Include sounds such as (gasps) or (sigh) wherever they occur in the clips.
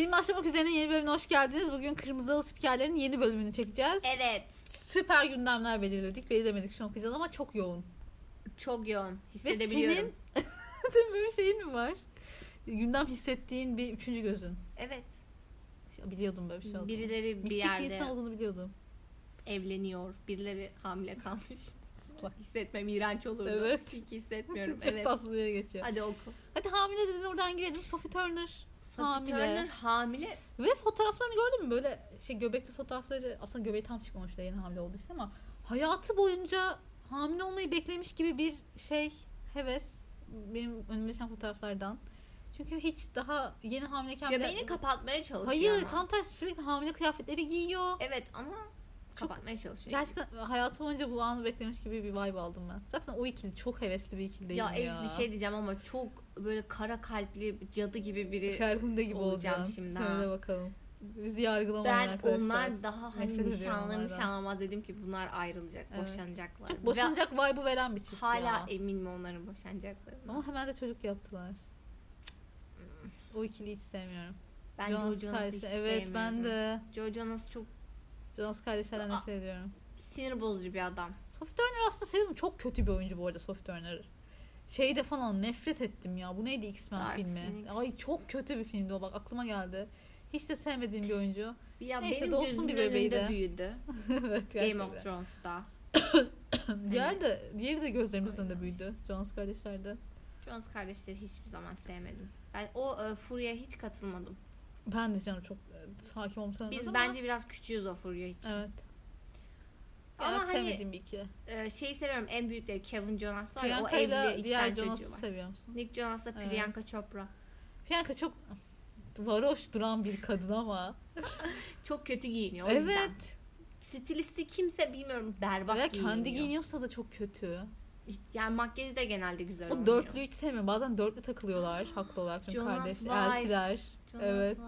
Film başlamak üzere yeni bölümüne hoş geldiniz. Bugün Kırmızı Spikerler'in yeni bölümünü çekeceğiz. Evet. Süper gündemler belirledik. Belirlemedik şu an okuyacağız ama çok yoğun. Çok yoğun. Ve Hissedebiliyorum. senin, (laughs) senin böyle şeyin mi var? Gündem hissettiğin bir üçüncü gözün. Evet. Biliyordum böyle bir şey olduğunu. Birileri bir Mistik bir yerde insan olduğunu biliyordum. evleniyor. Birileri hamile kalmış. (laughs) Hissetmem iğrenç olurdu. Evet. Hiç hissetmiyorum. (laughs) çok evet. tatsız bir yere geçiyor. Hadi, Hadi oku. hamile dedin oradan girelim. Sophie Turner. Hamile. Turner hamile. Ve fotoğraflarını gördün mü? Böyle şey göbekli fotoğrafları aslında göbeği tam çıkmamış da yeni hamile olduğu için ama hayatı boyunca hamile olmayı beklemiş gibi bir şey heves benim önüme çıkan fotoğraflardan. Çünkü hiç daha yeni hamileyken bile- Göbeğini kapatmaya çalışıyor Hayır ama. tam tersi sürekli hamile kıyafetleri giyiyor. Evet ama kapatmaya çalışıyor. Gerçekten hayatı boyunca bu anı beklemiş gibi bir vibe aldım ben. Zaten o ikili çok hevesli bir ikili değil ya, ya? bir şey diyeceğim ama çok böyle kara kalpli cadı gibi biri. Ferhunde gibi olacağım olacaksın. şimdi Söyle bakalım. Bizi yargılamayın Ben arkadaşlar. onlar daha hani nişanlı nişanlamaz dedim ki bunlar ayrılacak, Evet. boşanacaklar. Çok Ve boşanacak vibe'ı veren bir çift hala ya. eminim onların boşanacaklarına. Ama hemen de çocuk yaptılar. O ikiliyi hiç sevmiyorum. ben Jonas Joe Jonas'ı kardeşi- hiç Evet ben sevmiyorum. de. Joe Jonas çok Jonas kardeşlerden nefret ediyorum. sinir bozucu bir adam. Sophie Turner aslında seviyorum. Çok kötü bir oyuncu bu arada Sophie Turner. Şeyde falan nefret ettim ya. Bu neydi X-Men Dark filmi? Phoenix. Ay çok kötü bir filmdi o bak aklıma geldi. Hiç de sevmediğim bir oyuncu. Ya Neyse, benim gözümün bir bebeği de. (laughs) büyüdü. evet Game of Thrones'ta. (coughs) Diğer de, diğeri de gözlerimizin önünde büyüdü. Jonas kardeşlerde. Jonas kardeşleri hiçbir zaman sevmedim. Ben o e, furyaya hiç katılmadım. Ben de canım çok e, hakim olmuşum. Biz ama... bence biraz küçüğüz o furya için. Evet. Ama Ama hani- sevmediğim bir iki. E, şeyi seviyorum en büyükleri Kevin Jonas var ya o evli iki diğer tane Jonas'ı çocuğu var. seviyor musun? Nick Jonas'la Evet. Priyanka Chopra. Priyanka çok varoş duran bir kadın ama. (laughs) Çok kötü giyiniyor o yüzden. evet. Stilisti kimse bilmiyorum berbat Ve giyiniyor. kendi giyiniyorsa da çok kötü. Yani makyajı da genelde güzel O olmuyor. dörtlüyü hiç sevmiyorum. Bazen dörtlü takılıyorlar haklı olarak. Çünkü Jonas kardeş, Vibes. eltiler. Evet.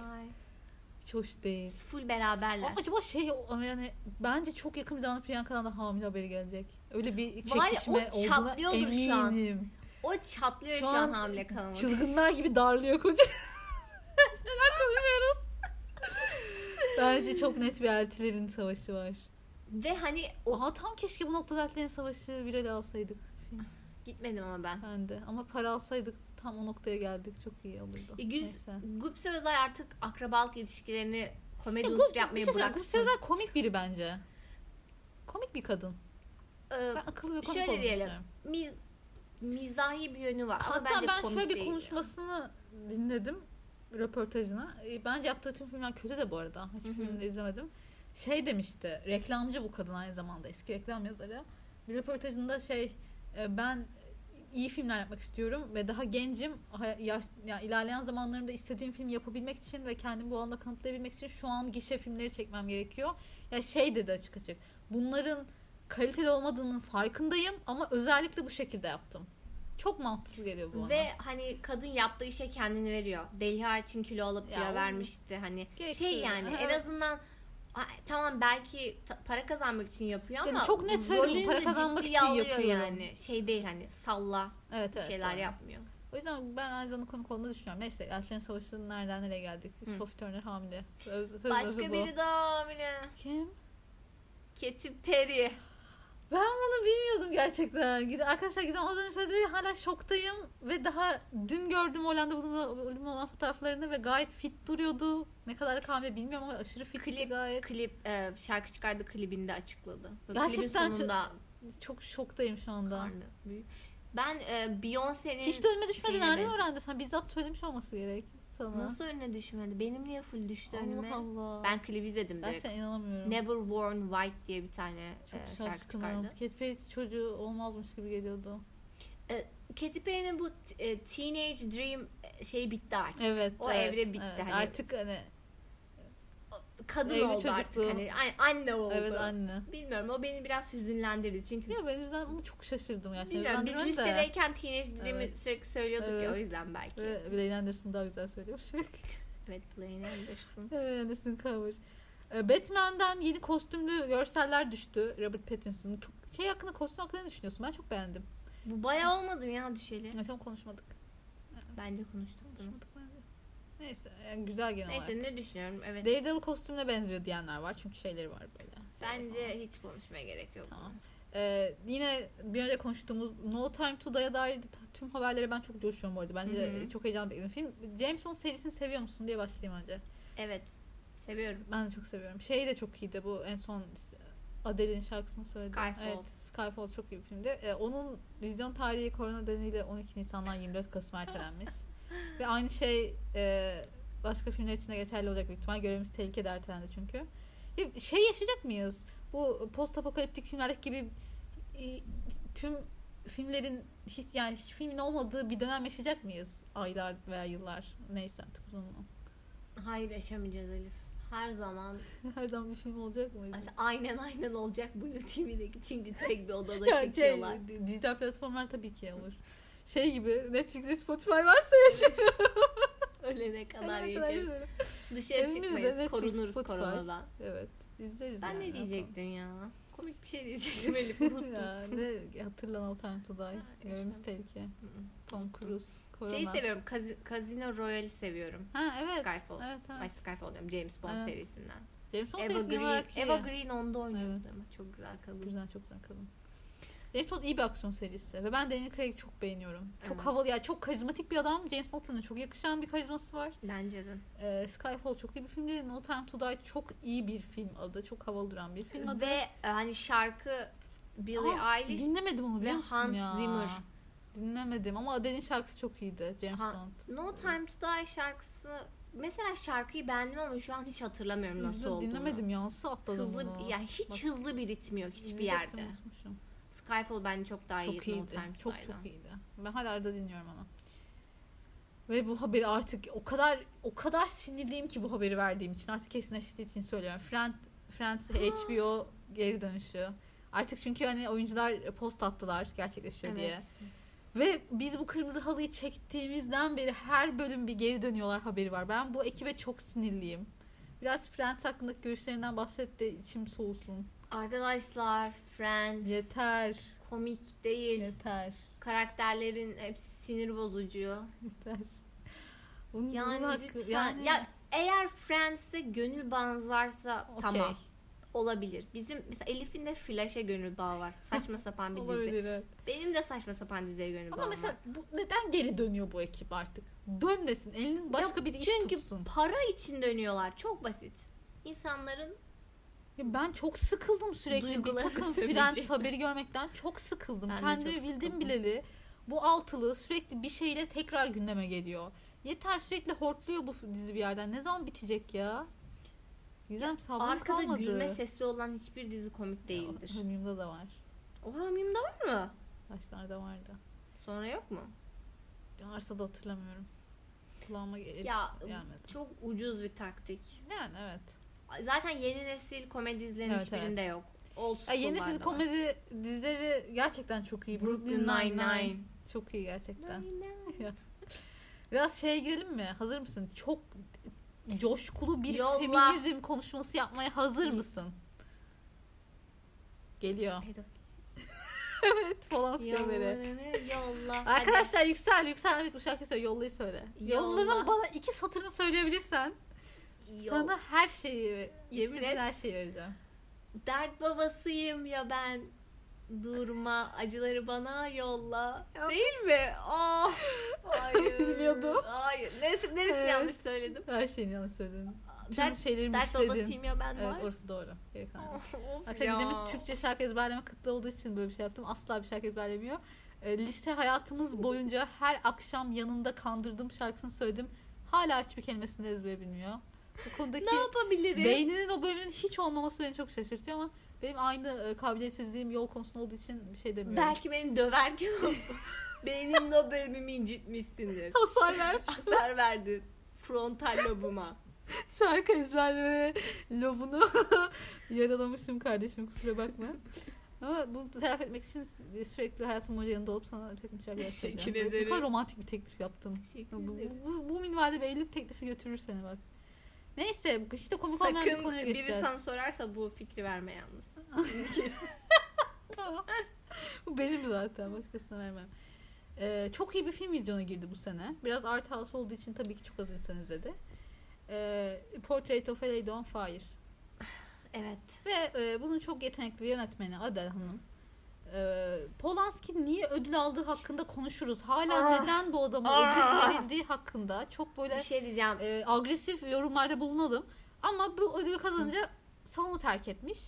Hiç hoş değil. Full beraberler. Ama acaba şey yani bence çok yakın bir zamanda Priyanka'dan da hamile haberi gelecek. Öyle bir Var çekişme o olduğuna çatlıyordur şu an. eminim. O çatlıyor Şu şu, an, an hamile kalmak. Çılgınlar gibi darlıyor koca. (laughs) Neden konuşuyoruz? Bence çok net bir eltilerin savaşı var. Ve hani o Oha tam keşke bu noktada eltilerin savaşı viral alsaydık. Film. gitmedim ama ben. Ben de. Ama para alsaydık tam o noktaya geldik. Çok iyi olurdu. E, Güz, Neyse. Gupse Özay artık akrabalık ilişkilerini komedi Ya, unsuru yapmayı şey bıraksın. Gupse Özel komik biri bence. Komik bir kadın. Ee, Ben akıllı ve komik şöyle diyelim. miz, mizahi bir yönü var. Ama Hatta bence ben komik şöyle bir değil. konuşmasını dinledim röportajını. E, Bence yaptığı tüm filmler kötü de bu arada. Hiçbir filmini de izlemedim. Şey demişti. Reklamcı bu kadın aynı zamanda. Eski reklam yazarı. Bir röportajında şey e, ben iyi filmler yapmak istiyorum ve daha gencim. Yaş, yani ilerleyen zamanlarımda istediğim film yapabilmek için ve kendimi bu alanda kanıtlayabilmek için şu an gişe filmleri çekmem gerekiyor. Ya şey dedi açık açık. Bunların kaliteli olmadığının farkındayım ama özellikle bu şekilde yaptım. Çok mantıklı geliyor bu bana. Ve hani kadın yaptığı işe kendini veriyor. Deliha için kilo alıp Ya vermişti. Hani Gereksiz şey yani. en azından tamam belki ta- para kazanmak için yapıyor Yani ama çok net söyledim, para de kazanmak için yapıyorum. yani. Şey değil hani salla evet, evet, şeyler doğru. yapmıyor. O yüzden ben zamanda komik olduğunu düşünüyorum. Neyse Elçilerin Savaşı'nın nereden nereye geldik? Hı. Sophie Turner hamile. Söz, söz Başka özü biri daha hamile. Kim? Katy Perry. Ben bunu bilmiyordum gerçekten. Arkadaşlar Gizem az önce söyledi hala şoktayım. Ve daha dün gördüm Hollanda bölümü olan fotoğraflarını ve gayet fit duruyordu. Ne kadar da hamile bilmiyorum ama aşırı fit Klip- gayet. Klip e, şarkı çıkardı klibinde açıkladı. Böyle Gerçekten klibin sonunda Çok şoktayım şu anda. karnı büyük. Ben e, Beyoncé'nin Hiç de önüme düşmedi. Nereden öğrendin? Sen bizzat söylemiş olması gerek sana. Nasıl önüne düşmedi? Benim niye full düştü önüme? Allah Allah. Ben klibi izledim Ben direkt. sana inanamıyorum. Never Worn White diye bir tane Çok e, şarkı şaşkınım. çıkardı. Katy Perry çocuğu olmazmış gibi geliyordu. Katy Perry'nin bu e, Teenage Dream e, şey bitti artık. Evet. O evet, evre bitti. evet. Hani- Artık hani Kadın Evli oldu artık. çocuktu. Hani, ay- anne oldu. evet anne. Bilmiyorum o beni biraz hüzünlendirdi çünkü Ya ben yüzden onu çok şaşırdım gerçekten. bilmiyorum biz lisedeyken Teenage Dream'i Evet. sürekli söylüyorduk ya Evet. o yüzden belki. Ve Blaine Anderson daha güzel söylüyormuş. (laughs) Evet Blaine Anderson. Blaine Anderson cover. Ee, Batman'den yeni kostümlü görseller düştü. Robert Pattinson. Çok şey hakkında kostüm hakkında ne düşünüyorsun? Ben çok beğendim. Bu bayağı olmadı mı ya düşeli? Evet ama konuşmadık. Bence konuştuk. Konuşmadık. Neyse yani güzel genel olarak. Neyse ne düşünüyorum evet. Daredevil kostümüne benziyor diyenler var çünkü şeyleri var böyle. Bence falan. hiç konuşmaya gerek yok. Tamam. Ee, yine bir önce konuştuğumuz No Time to Die'ye dair tüm haberlere ben çok coşuyorum bu arada. Bence Hı hı. çok heyecanlı bekliyorum. Film James Bond serisini seviyor musun diye başlayayım önce. Evet. Seviyorum. Ben de çok seviyorum. Şey de çok iyiydi bu en son Adele'in şarkısını söyledi. Skyfall. Evet, Skyfall çok iyi bir filmdi. Ee, onun vizyon tarihi korona nedeniyle 12 Nisan'dan 24 Kasım ertelenmiş. (laughs) Ve aynı şey e, başka filmler için de geçerli olacak büyük ihtimal. Görevimiz tehlikede ertelendi çünkü. Ya, şey yaşayacak mıyız? Bu post apokaliptik filmlerdeki gibi e, tüm filmlerin hiç yani hiç filmin olmadığı bir dönem yaşayacak mıyız? Aylar veya yıllar. Neyse artık uzun. Hayır yaşamayacağız Elif. Her zaman (laughs) Her zaman bir film olacak mı? aynen aynen olacak Blue TV'deki çünkü (laughs) tek bir odada şey, çekiyorlar. di- dijital platformlar tabii ki olur. Şey gibi Netflix ve Spotify varsa yaşarım. Ölene kadar yaşarız. Dışarı Evimizde çıkmayız. Netflix, Korunuruz Spotify. koronadan. Evet. İzleriz Ben yani, ne diyecektim ya? Komik bir şey (laughs) diyecektim Elif (laughs) unuttum. ya, ne hatırlan o time to die. Görevimiz tehlike. Tom Cruise. Korona. Şeyi seviyorum. Casino Royale'i seviyorum. Ha evet. Skyfall. Evet evet. Ay Skyfall diyorum. James Bond Evet. serisinden. James Bond Eva Green. Eva Green onda oynuyordu Evet. ama çok güzel kadın. Güzel çok güzel kadın. James Bond iyi bir aksiyon serisi ve ben Daniel Craig'i çok beğeniyorum. Çok Evet. havalı ya çok karizmatik bir adam. James Bond'un çok yakışan bir karizması var. Bence de. Ee, Skyfall çok iyi bir film değil. No Time to Die çok iyi bir film adı. Çok havalı duran bir film adı. Ve e, hani şarkı Billie Aa, Eilish Dinlemedim onu ve Hans ya? Zimmer. Dinlemedim ama Adele'in şarkısı çok iyiydi. James Ha, Bond. No Time to Die şarkısı mesela şarkıyı beğendim ama şu an hiç hatırlamıyorum nasıl Üzüldüm, olduğunu. Dinlemedim ya. Nasıl atladım Hızlı bunu? yani hiç Bak, hızlı bir ritmi yok hiçbir yerde. unutmuşum. Skyfall bence çok daha iyi Çok iyiydi. To Çok çok iyiydi. Ben hala arada dinliyorum onu. Ve bu haberi artık o kadar o kadar sinirliyim ki bu haberi verdiğim için. Artık kesinleştiği için söylüyorum. Friend, Friends (gasps) HBO geri dönüşü. Artık çünkü hani oyuncular post attılar gerçekleşiyor diye. Evet. Ve biz bu kırmızı halıyı çektiğimizden beri her bölüm bir geri dönüyorlar haberi var. Ben bu ekibe çok sinirliyim. Biraz Friends hakkındaki görüşlerinden bahset de içim soğusun. Arkadaşlar Friends Yeter. komik değil. Yeter. Karakterlerin hepsi sinir bozucu. Yeter. Bunun, Yani bunun hakkı- lütfen yani- ya eğer Friends'e gönül bağınız varsa Okey. tamam olabilir. Bizim mesela Elif'in de Flash'e gönül bağı var. Saçma sapan bir (laughs) dizi. Olabilir evet. Benim de saçma sapan dizilere gönül Ama bağım mesela var. bu, neden geri dönüyor bu ekip artık? Dönmesin. Eliniz başka Ya bir iş çünkü tutsun. para için dönüyorlar. Çok basit. İnsanların Ya ben çok sıkıldım sürekli bir Duygularını takım. (laughs) Friends haberi görmekten. Çok sıkıldım. Ben de Kendimi çok bildim sıkıldım. bileli. Bu altılı sürekli bir şeyle tekrar gündeme geliyor. Yeter sürekli hortluyor bu dizi bir yerden. Ne zaman bitecek ya? Gizem sabrım arkada kalmadı. gülme sesi olan hiçbir dizi komik değildir. Hımyımda da var. O hamimde var mı? Başlarda vardı. Sonra yok mu? Varsa da hatırlamıyorum. Kulağıma Ya gelmedi. çok ucuz bir taktik. Yani evet. Zaten yeni nesil komedi dizilerinin Evet, hiçbirinde yok. Old Ya yeni var. komedi dizileri gerçekten çok iyi. Brooklyn Nine-Nine. Çok iyi gerçekten. Nine-Nine. (laughs) Biraz şeye girelim mi? Hazır mısın? Çok coşkulu bir Yolla. feminizm konuşması yapmaya hazır mısın? Geliyor. (laughs) evet falan. Yollarını yolla. Arkadaşlar yüksel yüksel. Evet bu şarkıyı söyle. Yollayı söyle. Yolla. Yollanın bana iki satırını söyleyebilirsen Sana her şeyi Yemin istediğin et. her şeyi vereceğim. Dert babasıyım ya ben. Durma acıları bana yolla. Değil mi? Oh. (laughs) Hayır. Bilmiyordum. Hayır. Neresi, neresi Evet. yanlış söyledim? Her şeyini yanlış söyledin. Tüm Dert, şeyleri dert mixledin. babasıyım ya ben Evet var. orası doğru. Of Arkadaşlar ya. Gizem'in Türkçe şarkı ezberleme kıtlığı olduğu için böyle bir şey yaptım. Asla bir şarkı ezberlemiyor. E, lise hayatımız boyunca her akşam yanında kandırdığım şarkısını söyledim. Hala hiçbir kelimesini ezbere bilmiyor. Bu konudaki Ne yapabilirim? beyninin o bölümünün hiç olmaması beni çok şaşırtıyor ama benim aynı e, kabiliyetsizliğim yol konusunda olduğu için bir şey demiyorum. Belki beni döverken beynimde o (laughs) bölümümü incitmişsindir. Hasar vermiş. Hasar verdin. Frontal lobuma. Şarkı ezberleme lobunu (laughs) yaralamışım kardeşim kusura bakma. Ama bunu telafi etmek için sürekli hayatım boyunca yanında olup sana bir takım şarkılar Teşekkür söyleyeceğim. Ne ederim. kadar romantik bir teklif yaptım. Teşekkür Bu, ederim. bu, bu minvalde bir evlilik teklifi götürür seni bak. Neyse işte komik olmayan bir Sakın konuya biri geçeceğiz. sana sorarsa bu fikri verme yalnız. (laughs) Tamam. bu benim zaten başkasına vermem. Ee, çok iyi bir film vizyona girdi bu sene. Biraz art house olduğu için tabii ki çok az insan izledi. Ee, Portrait of a Lady on Fire. (sighs) Evet. Ve e, bunun çok yetenekli yönetmeni Adele Hanım. E, Polanski niye ödül aldığı hakkında konuşuruz. Hala Ah. neden bu adama Ah. ödül verildiği hakkında çok böyle Bir şey diyeceğim. e, agresif yorumlarda bulunalım. Ama bu ödülü kazanınca salonu terk etmiş.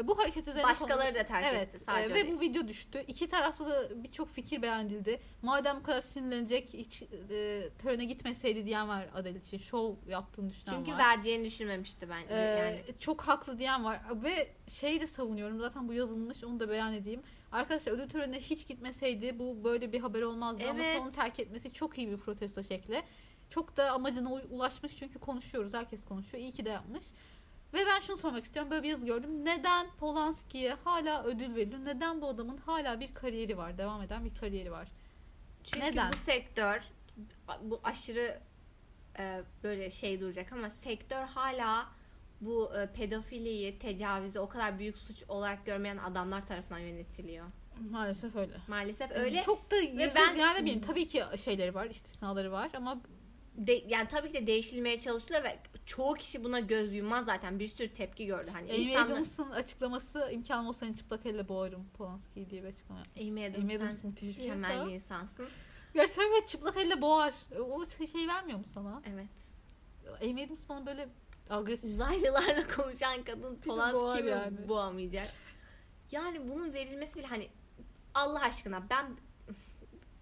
E, bu hareket üzerine Başkaları da terk evet, etti sadece. e, ve bu video düştü. İki taraflı birçok fikir beğenildi. Madem bu kadar sinirlenecek hiç e, törene gitmeseydi diyen var Adele için. Şov yaptığını düşünen Çünkü var. vereceğini düşünmemişti ben. Ee, yani. Çok haklı diyen var ve şeyi de savunuyorum zaten bu yazılmış onu da beyan edeyim. Arkadaşlar ödül törenine hiç gitmeseydi bu böyle bir haber olmazdı ama Evet. salonu terk etmesi çok iyi bir protesto şekli. Çok da amacına ulaşmış çünkü konuşuyoruz herkes konuşuyor iyi ki de yapmış. Ve ben şunu sormak istiyorum böyle bir yazı gördüm. Neden Polanski'ye hala ödül verilir? Neden bu adamın hala bir kariyeri var? Devam eden bir kariyeri var. Çünkü neden? bu sektör bu aşırı e, böyle şey duracak ama sektör hala bu e, pedofiliyi, tecavüzü o kadar büyük suç olarak görmeyen adamlar tarafından yönetiliyor. Maalesef öyle. Maalesef öyle. Çok da yüzde ben- yani tabii ki şeyleri var, istisnaları var ama De- yani tabii ki de değişilmeye çalışılıyor ve çoğu kişi buna göz yummaz zaten bir sürü tepki gördü. Hani Amy insanlar- Adams'ın açıklaması imkanım olsa seni çıplak elle boğarım Polanski'yi diye bir açıklama yapmış. Amy Adams, Amy Adams müthiş bir mükemmel insan. bir insansın. Gerçekten evet çıplak elle boğar. O şey vermiyor mu sana? Evet. Amy Adams bana böyle agresif. Uzaylılarla konuşan kadın boğar Polanski mi yani. boğamayacak? Yani bunun verilmesi bile hani Allah aşkına ben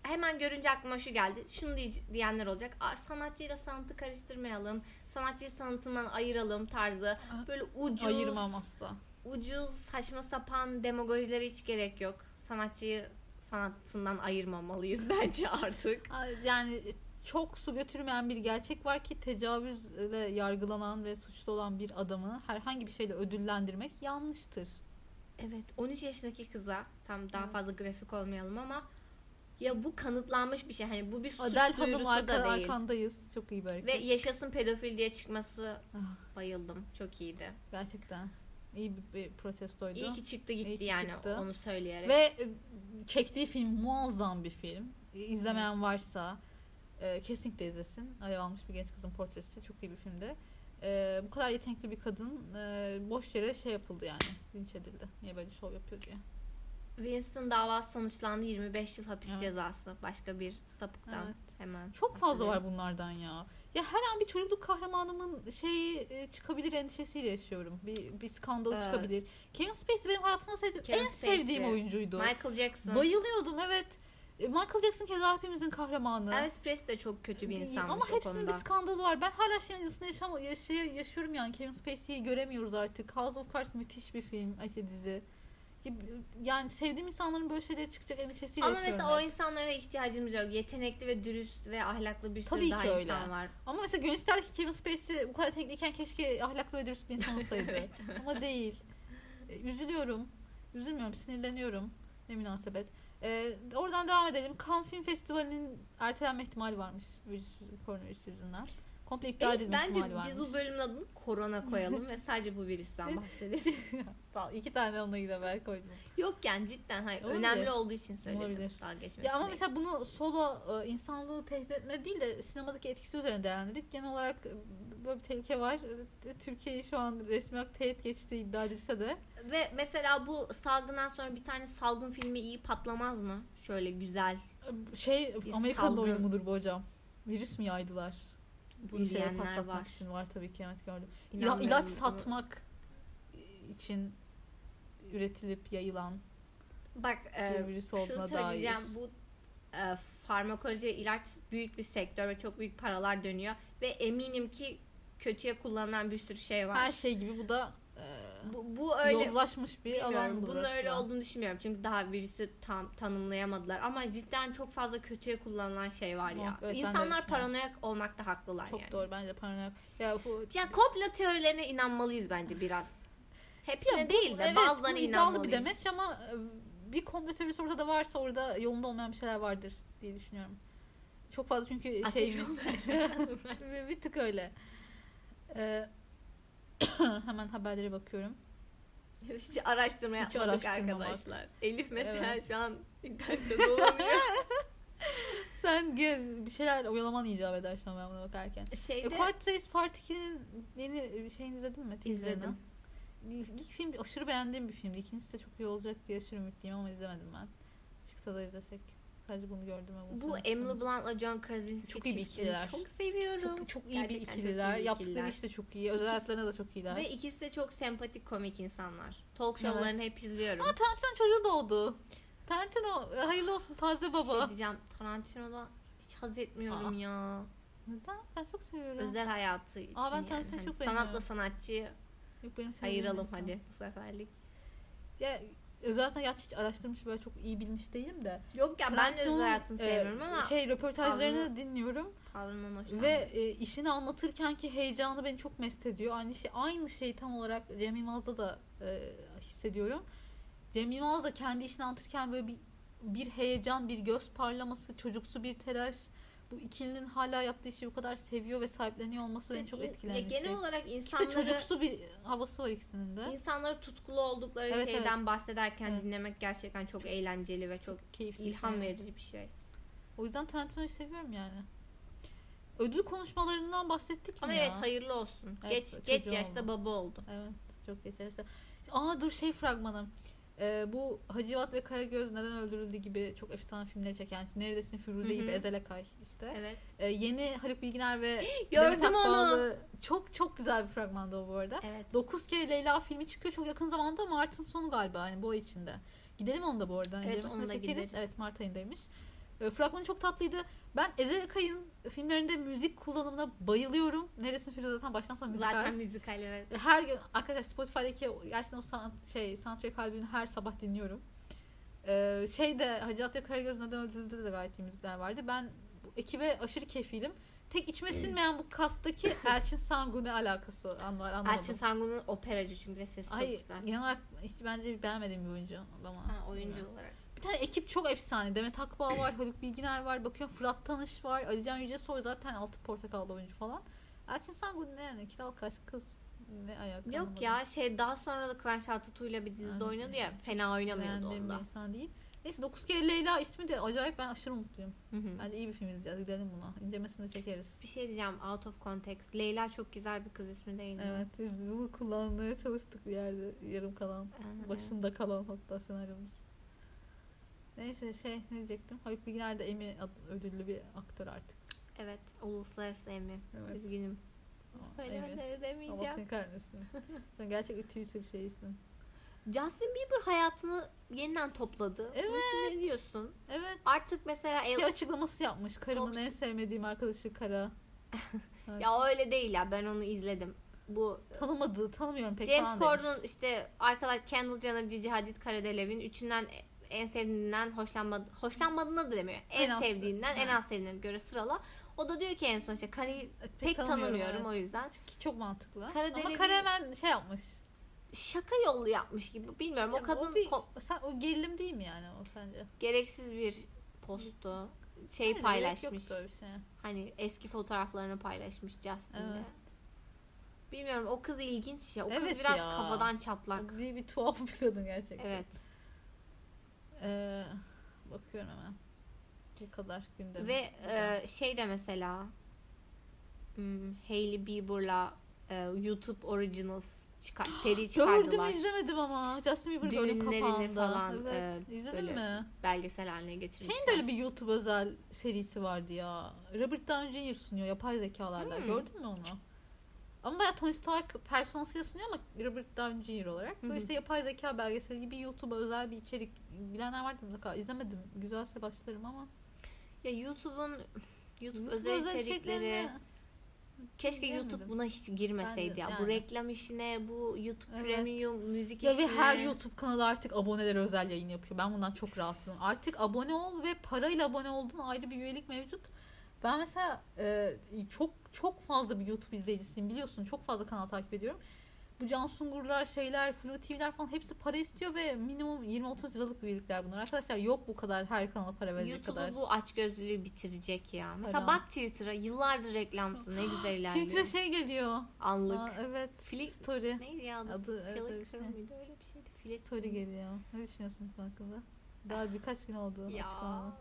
hemen görünce aklıma şu geldi. Şunu diye- diyenler olacak. Aa, sanatçıyla sanatı karıştırmayalım. Sanatçıyı sanatından ayıralım tarzı. Böyle ucuz, Ayırmam asla. ucuz, saçma sapan demagojilere hiç gerek yok. Sanatçıyı sanatından ayırmamalıyız (laughs) bence artık. Yani çok su götürmeyen bir gerçek var ki tecavüzle yargılanan ve suçlu olan bir adamı herhangi bir şeyle ödüllendirmek yanlıştır. Evet 13 yaşındaki kıza tam daha fazla grafik olmayalım ama ya bu kanıtlanmış bir şey. Hani bu bir suç Adel Hanım duyurusu arka, da değil. arkandayız. Çok iyi bir hareket. Ve yaşasın pedofil diye çıkması Ah, bayıldım. Çok iyiydi. gerçekten iyi bir, bir protestoydu. İyi ki çıktı gitti İyi ki yani çıktı. onu söyleyerek. Ve e, çektiği film muazzam bir film. İzlemeyen varsa e, kesinlikle izlesin. Alev almış bir genç kızın portresi. Çok iyi bir filmdi. E, bu kadar yetenekli bir kadın e, boş yere şey yapıldı yani. Linç edildi. Niye böyle şov yapıyor diye. Winston davası sonuçlandı 25 yıl hapis Evet. cezası. Başka bir sapıktan Evet. hemen. Çok fazla var bunlardan ya. Ya her an bir çocukluk kahramanımın şeyi e, çıkabilir endişesiyle yaşıyorum. Bir, bir skandal Evet. çıkabilir. Kevin Spacey benim hayatımda sevdiğim, Kevin en sevdiğim Spacey. oyuncuydu. Michael Jackson. Bayılıyordum evet. E, Michael Jackson keza hepimizin kahramanı. Elvis Presley de çok kötü bir insanmış Ama hepsinin konuda. bir skandalı var. Ben hala şeyin acısını yaşam yaşay- yaşıyorum yani. Kevin Spacey'i göremiyoruz artık. House of Cards müthiş bir film, ay, dizi. Yani sevdiğim insanların böyle şeylere çıkacak endişesiyle Ama yaşıyorum. mesela o insanlara ihtiyacımız yok. Yetenekli ve dürüst ve ahlaklı bir sürü Tabii daha ki öyle. insan var. Ama mesela gönül ister ki Kevin Spacey bu kadar tekliyken keşke ahlaklı ve dürüst bir insan olsaydı. (laughs) Evet. Ama değil. E, Üzülüyorum. Üzülmüyorum, sinirleniyorum. Ne münasebet. E, oradan devam edelim. Cannes Film Festivali'nin ertelenme ihtimali varmış. Virüs, koronavirüs yüzünden. Komple iptal Evet, edilme bence ihtimali varmış. biz bu bölümün adını korona koyalım ve sadece bu virüsten (laughs) bahsedelim. (laughs) Sağ ol. İki tane onunla gider koydum. Yok yani cidden hayır Olabilir. önemli olduğu için söyledim. Olabilir. Daha geçmek Ya ama için mesela bunu solo e, insanlığı tehdit etme değil de sinemadaki etkisi üzerine değerlendirdik. Genel olarak e, böyle bir tehlike var. E, Türkiye'yi şu an resmi olarak tehdit geçtiği iddia edilse de. değil. Ve mesela bu salgından sonra bir tane salgın filmi iyi patlamaz mı? Şöyle güzel. Şey salgın. oyunu mudur bu hocam? Virüs mü yaydılar? Bunu Bir şey diyenler patlatmak var. için var tabii ki evet gördüm. Ya, İnanmıyorum ilaç bunu. satmak için üretilip yayılan Bak bir e, virüs şunu olduğuna dair. söyleyeceğim. Bu e, farmakoloji ilaç büyük bir sektör ve çok büyük paralar dönüyor. Ve eminim ki kötüye kullanılan bir sürü şey var. Her şey gibi bu da e, bu, bu öyle yozlaşmış bir alan budur Bunun öyle olduğunu düşünmüyorum. Çünkü daha virüsü tam tanımlayamadılar. Ama cidden çok fazla kötüye kullanılan şey var ya. Evet, İnsanlar paranoyak olmakta haklılar Çok yani. doğru bence paranoyak. Ya, bu- Ya komplo teorilerine inanmalıyız bence biraz. Hepsine Ya bu- değil de evet, bazılarına inanmalıyız. bir demeç ama e, bir komplo teorisi ortada varsa orada yolunda olmayan bir şeyler vardır diye düşünüyorum. Çok fazla çünkü Ateş (laughs) şeyimiz bir, (laughs) bir tık öyle. Ee, (coughs) hemen haberlere bakıyorum. Hiç araştırma Hiç yapmadık arkadaşlar. Elif mesela Evet. şu an internette dolanıyor. (laughs) Sen gel bir şeyler oyalaman icap eder şu an ben buna bakarken. Şeyde A Quiet Place Part 2'nin yeni şeyini izledin mi? İzledim. İlk film aşırı beğendiğim bir filmdi. İkincisi de çok iyi olacak diye aşırı ümitliyim ama izlemedim ben. Çıksa da izlesek. Sadece bunu gördüm. bunu bu Emily. Blunt'la John Krasinski Çok iyi bir ikililer. Çok seviyorum. çok, çok iyi Gerçekten bir çok iyi ikililer. bir Yaptıkları ikililer. iş de çok iyi. Özel hayatlarına da çok iyiler. Ve ikisi de çok sempatik komik insanlar. Talk show'larını Evet. hep izliyorum. Ama Tarantino çocuğu doğdu. Tarantino hayırlı olsun taze baba. Şey diyeceğim Tarantino'da hiç haz etmiyorum Aa. ya. Neden? Ben çok seviyorum. Özel hayatı için Aa, ben yani. Hani çok sanatla sanatçıyı Yok, benim ayıralım insan. hadi bu seferlik. Ya özellikle gerçi hiç araştırmış böyle çok iyi bilmiş değilim de. Yok ya ben de özel hayatını e, sevmiyorum ama Şey röportajlarını tavrını- dinliyorum tavrından hoşlanmıyorum. ve e, işini anlatırkenki heyecanı beni çok mest ediyor. Aynı şey aynı şeyi tam olarak Cem Yılmaz'da da e, hissediyorum. Cem Yılmaz da kendi işini anlatırken böyle bir bir heyecan, bir göz parlaması, çocuksu bir telaş. Bu ikilinin hala yaptığı işi bu kadar seviyor ve sahipleniyor olması beni çok Ya etkileyen bir genel şey. olarak İkisi insanları çocuksu bir havası var ikisinin de. insanları tutkulu oldukları Evet, şeyden bahsederken Evet. dinlemek gerçekten çok eğlenceli ve çok Keyifli. ilham Evet. verici bir şey. O yüzden Tarantino'yu seviyorum yani. Ödül konuşmalarından bahsettik mi Ama ya? evet hayırlı olsun. Evet, geç geç yaşta oldu. baba oldu. Evet çok geç yaşta. Aa dur şey fragmanı. Ee, bu Hacivat ve Karagöz neden öldürüldü gibi çok efsane filmleri çeken işte Neredesin Firuze gibi Ezel Akay işte. Evet. Ee, yeni Haluk Bilginer ve (gasps) Demet. Akbağlı çok çok güzel bir fragmandı o bu arada. Evet. 9 kere Leyla filmi çıkıyor çok yakın zamanda Mart'ın sonu galiba hani bu ay içinde. Gidelim onu da bu arada. Evet, onu da çekeriz. gideriz. Evet Mart ayındaymış. E, fragmanı çok tatlıydı. Ben Ezel Akay'ın filmlerinde müzik kullanımına bayılıyorum. Neresin Firuze zaten baştan sona müzikal. Zaten müzikal evet. Ve Her gün arkadaşlar Spotify'daki gerçekten o sanat, şey, soundtrack albümünü her sabah dinliyorum. Ee, şey de Hacı Atya Karagöz neden öldürüldü de gayet iyi müzikler vardı. Ben bu ekibe aşırı keyifliydim. Tek içime sinmeyen bu kastaki (laughs) Elçin Sangu ne alakası an var anlamadım. Elçin Sangun'un operacı çünkü ve sesi çok Ay güzel. genel olarak hiç bence beğenmediğim bir oyuncu ama. Ha, oyuncu olarak. Bir tane ekip çok efsane. Demet Akbağ var, Haluk Bilginer var. Bakıyorum Fırat Tanış var. Alican Yücesoy zaten altı portakallı oyuncu falan. Elçin Sangu ne yani? Kral kaç kız? Ne ayak Yok anlamadım. ya şey daha sonra da Kıvanç Tatlıtuğ'la bir dizide Yani, oynadı ya fena oynamıyordu onda. bir insan değil. Neyse 9 kere Leyla ismi de acayip ben aşırı mutluyum. Hı hı. Bence iyi bir film izleyeceğiz. Gidelim buna. İncelemesini de çekeriz. Bir şey diyeceğim out of context. Leyla çok güzel bir kız ismi değil mi? Evet biz bunu kullanmaya çalıştık bir yerde yarım kalan. Aha, Başında kalan hatta senaryomuz. Neyse şey ne diyecektim? Haluk Bilginer de Emmy ödüllü bir aktör artık. Evet. Uluslararası Emmy. Evet. Üzgünüm. Aa, Emmy. Söylemeden Allah edemeyeceğim. seni kahretsin. (laughs) Sen gerçek bir Twitter şeyisin. Justin Bieber hayatını yeniden topladı. Evet. Buna şimdi ne diyorsun? Evet. Artık mesela Şey El- açıklaması yapmış. Karımın Çok- en sevmediğim arkadaşı Kara. (laughs) Ya öyle değil ya ben onu izledim. Bu tanımadığı, tanımıyorum pek James Corden işte arkadaş Kendall Jenner, Gigi Hadid, Cara Delevingne üçünden en sevdiğinden hoşlanmadı hoşlanmadığını da demiyor. En, En az- sevdiğinden en az sevdiğine göre sırala. O da diyor ki en son işte Cara'yı Pek, pek, tanımıyorum evet. o yüzden. Ki çok mantıklı. Kara Ama Kara hemen şey yapmış. Şaka yollu yapmış gibi. Bilmiyorum o Yani kadın bir- ko- sen, o gerilim değil mi yani o sence? gereksiz bir postu şey Yani paylaşmış. bir şeye. Hani eski fotoğraflarını paylaşmış Justin'le. Evet. Bilmiyorum o kız ilginç ya. O kız Evet biraz ya. kafadan çatlak. O Bir, bir tuhaf bir kadın gerçekten. Evet. Ee, bakıyorum hemen. Bu kadar gündemimiz. Ve e, şey de mesela hmm, Hailey Bieber'la e, YouTube Originals çıkar, (gasps) seri Gördüm çıkardılar. izlemedim ama. Justin Bieber gördüm Düğünlerini kapağında. falan, Evet. e, İzledin böyle mi? Belgesel haline getirmişler. Şeyin de öyle bir YouTube özel serisi vardı ya. Robert Downey Jr. sunuyor yapay zekalarla. Hmm. Gördün mü onu? Ama bayağı Tony Stark personasıyla sunuyor ama Robert Downey Jr. olarak. Böyle hı. işte yapay zeka belgeseli gibi YouTube'a özel bir içerik. Bilenler vardı mutlaka. İzlemedim. Güzelse başlarım ama. Ya YouTube'un YouTube, YouTube özel, içerikleri içeriklerini- keşke Bilemedim. YouTube buna hiç girmeseydi de- ya. yani. Bu reklam işine, bu YouTube Evet. Premium müzik Ya işine. ve her YouTube kanalı artık abonelere özel yayın yapıyor. Ben bundan çok rahatsızım. Artık abone ol ve parayla abone olduğun ayrı bir üyelik mevcut. Ben mesela e, çok çok fazla bir YouTube izleyicisiyim biliyorsun. Çok fazla kanal takip ediyorum. Bu Can Sungurlar, şeyler, Flu TV'ler falan hepsi para istiyor ve minimum 20-30 liralık üyelikler bunlar. Arkadaşlar yok bu kadar her kanala para verecek kadar. YouTube'u bu açgözlülüğü bitirecek ya. Mesela Para. bak Twitter'a yıllardır reklamsın ne güzel ilerliyor. Twitter'a şey geliyor. Anlık. Aa, evet. Flick Story. neydi ya adı? Adı evet, öyle bir şey. öyle bir şeydi. Flick Story geliyor. Ne düşünüyorsun bu hakkında? Daha birkaç gün oldu Ya açıklamalı.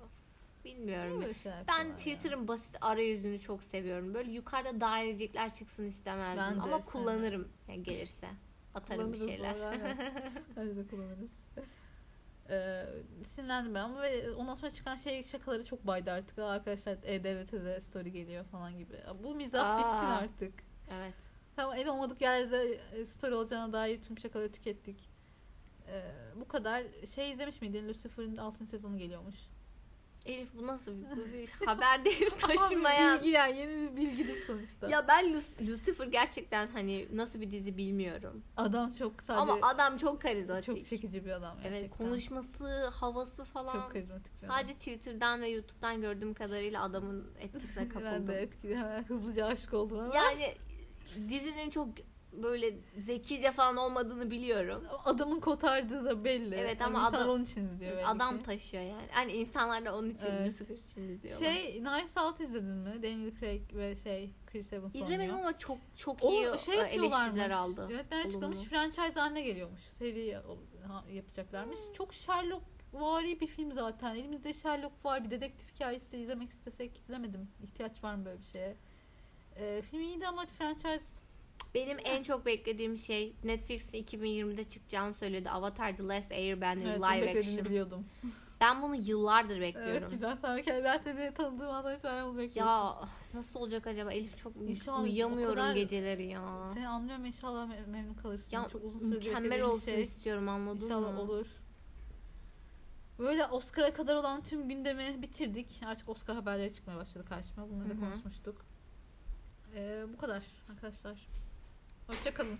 Bilmiyorum. Ben. Twitter'ın basit arayüzünü çok seviyorum. Böyle yukarıda dairecikler çıksın istemezdim. Ben Ama sevmem. kullanırım yani gelirse. Atarım bir şeyler. (laughs) Hadi de kullanırız. Ee, sinirlendim ben ama ve ondan sonra çıkan şey şakaları çok baydı artık. Arkadaşlar E-Devlet'e de story geliyor falan gibi. Bu mizah Aa. bitsin artık. evet. Tamam en olmadık yerde e, story olacağına dair tüm şakaları tükettik. Ee, bu kadar. Şey izlemiş miydin? Lucifer'ın 6. sezonu geliyormuş. Elif bu nasıl bir, bu bir (laughs) haber değil taşımayan. Bilgi yani yeni bir bilgidir sonuçta. Ya ben Lu- Lucifer gerçekten hani nasıl bir dizi bilmiyorum. Adam çok sadece Ama adam çok karizmatik. çok çekici bir adam Evet gerçekten. konuşması, havası falan. Çok karizmatik. canım. Sadece Twitter'dan ve YouTube'dan gördüğüm kadarıyla adamın etkisine (laughs) ben kapıldım. de etkili, hızlıca aşık oldum ama. Yani dizinin çok böyle zekice falan olmadığını biliyorum. adamın kotardığı da belli. Evet Yani ama insanlar adam- onun için izliyor belli Adam taşıyor yani. Hani insanlar da onun için Evet. Lucifer için izliyorlar. Şey Knives Out izledin mi? Daniel Craig ve şey Chris Evans İzlemedim oynuyor. ama çok çok O iyi şey e, yapıyorlarmış. eleştiriler aldı. Yönetmen açıklamış franchise haline geliyormuş. Seri yapacaklarmış. Çok Sherlock vari bir film zaten. Elimizde Sherlock var. Bir dedektif hikayesi izlemek istesek bilemedim. İhtiyaç var mı böyle bir şeye? Ee, film iyiydi ama franchise Benim en çok beklediğim şey Netflix'in 2020'de çıkacağını söyledi. Avatar The Last Airbender evet, live action. biliyordum. Ben bunu yıllardır bekliyorum. Evet güzel sana ben seni tanıdığım andan itibaren bunu bekliyorum. Ya nasıl olacak acaba? Elif çok İnşallah uyuyamıyorum kadar- geceleri ya. Seni anlıyorum inşallah me- memnun kalırsın. Ya Çok uzun süredir mükemmel olsun şey. istiyorum anladın İnşallah mı? olur. Böyle Oscar'a kadar olan tüm gündemi bitirdik. Artık Oscar haberleri çıkmaya başladı karşıma. Bunları da konuşmuştuk. Ee, bu kadar arkadaşlar. Hoşçakalın.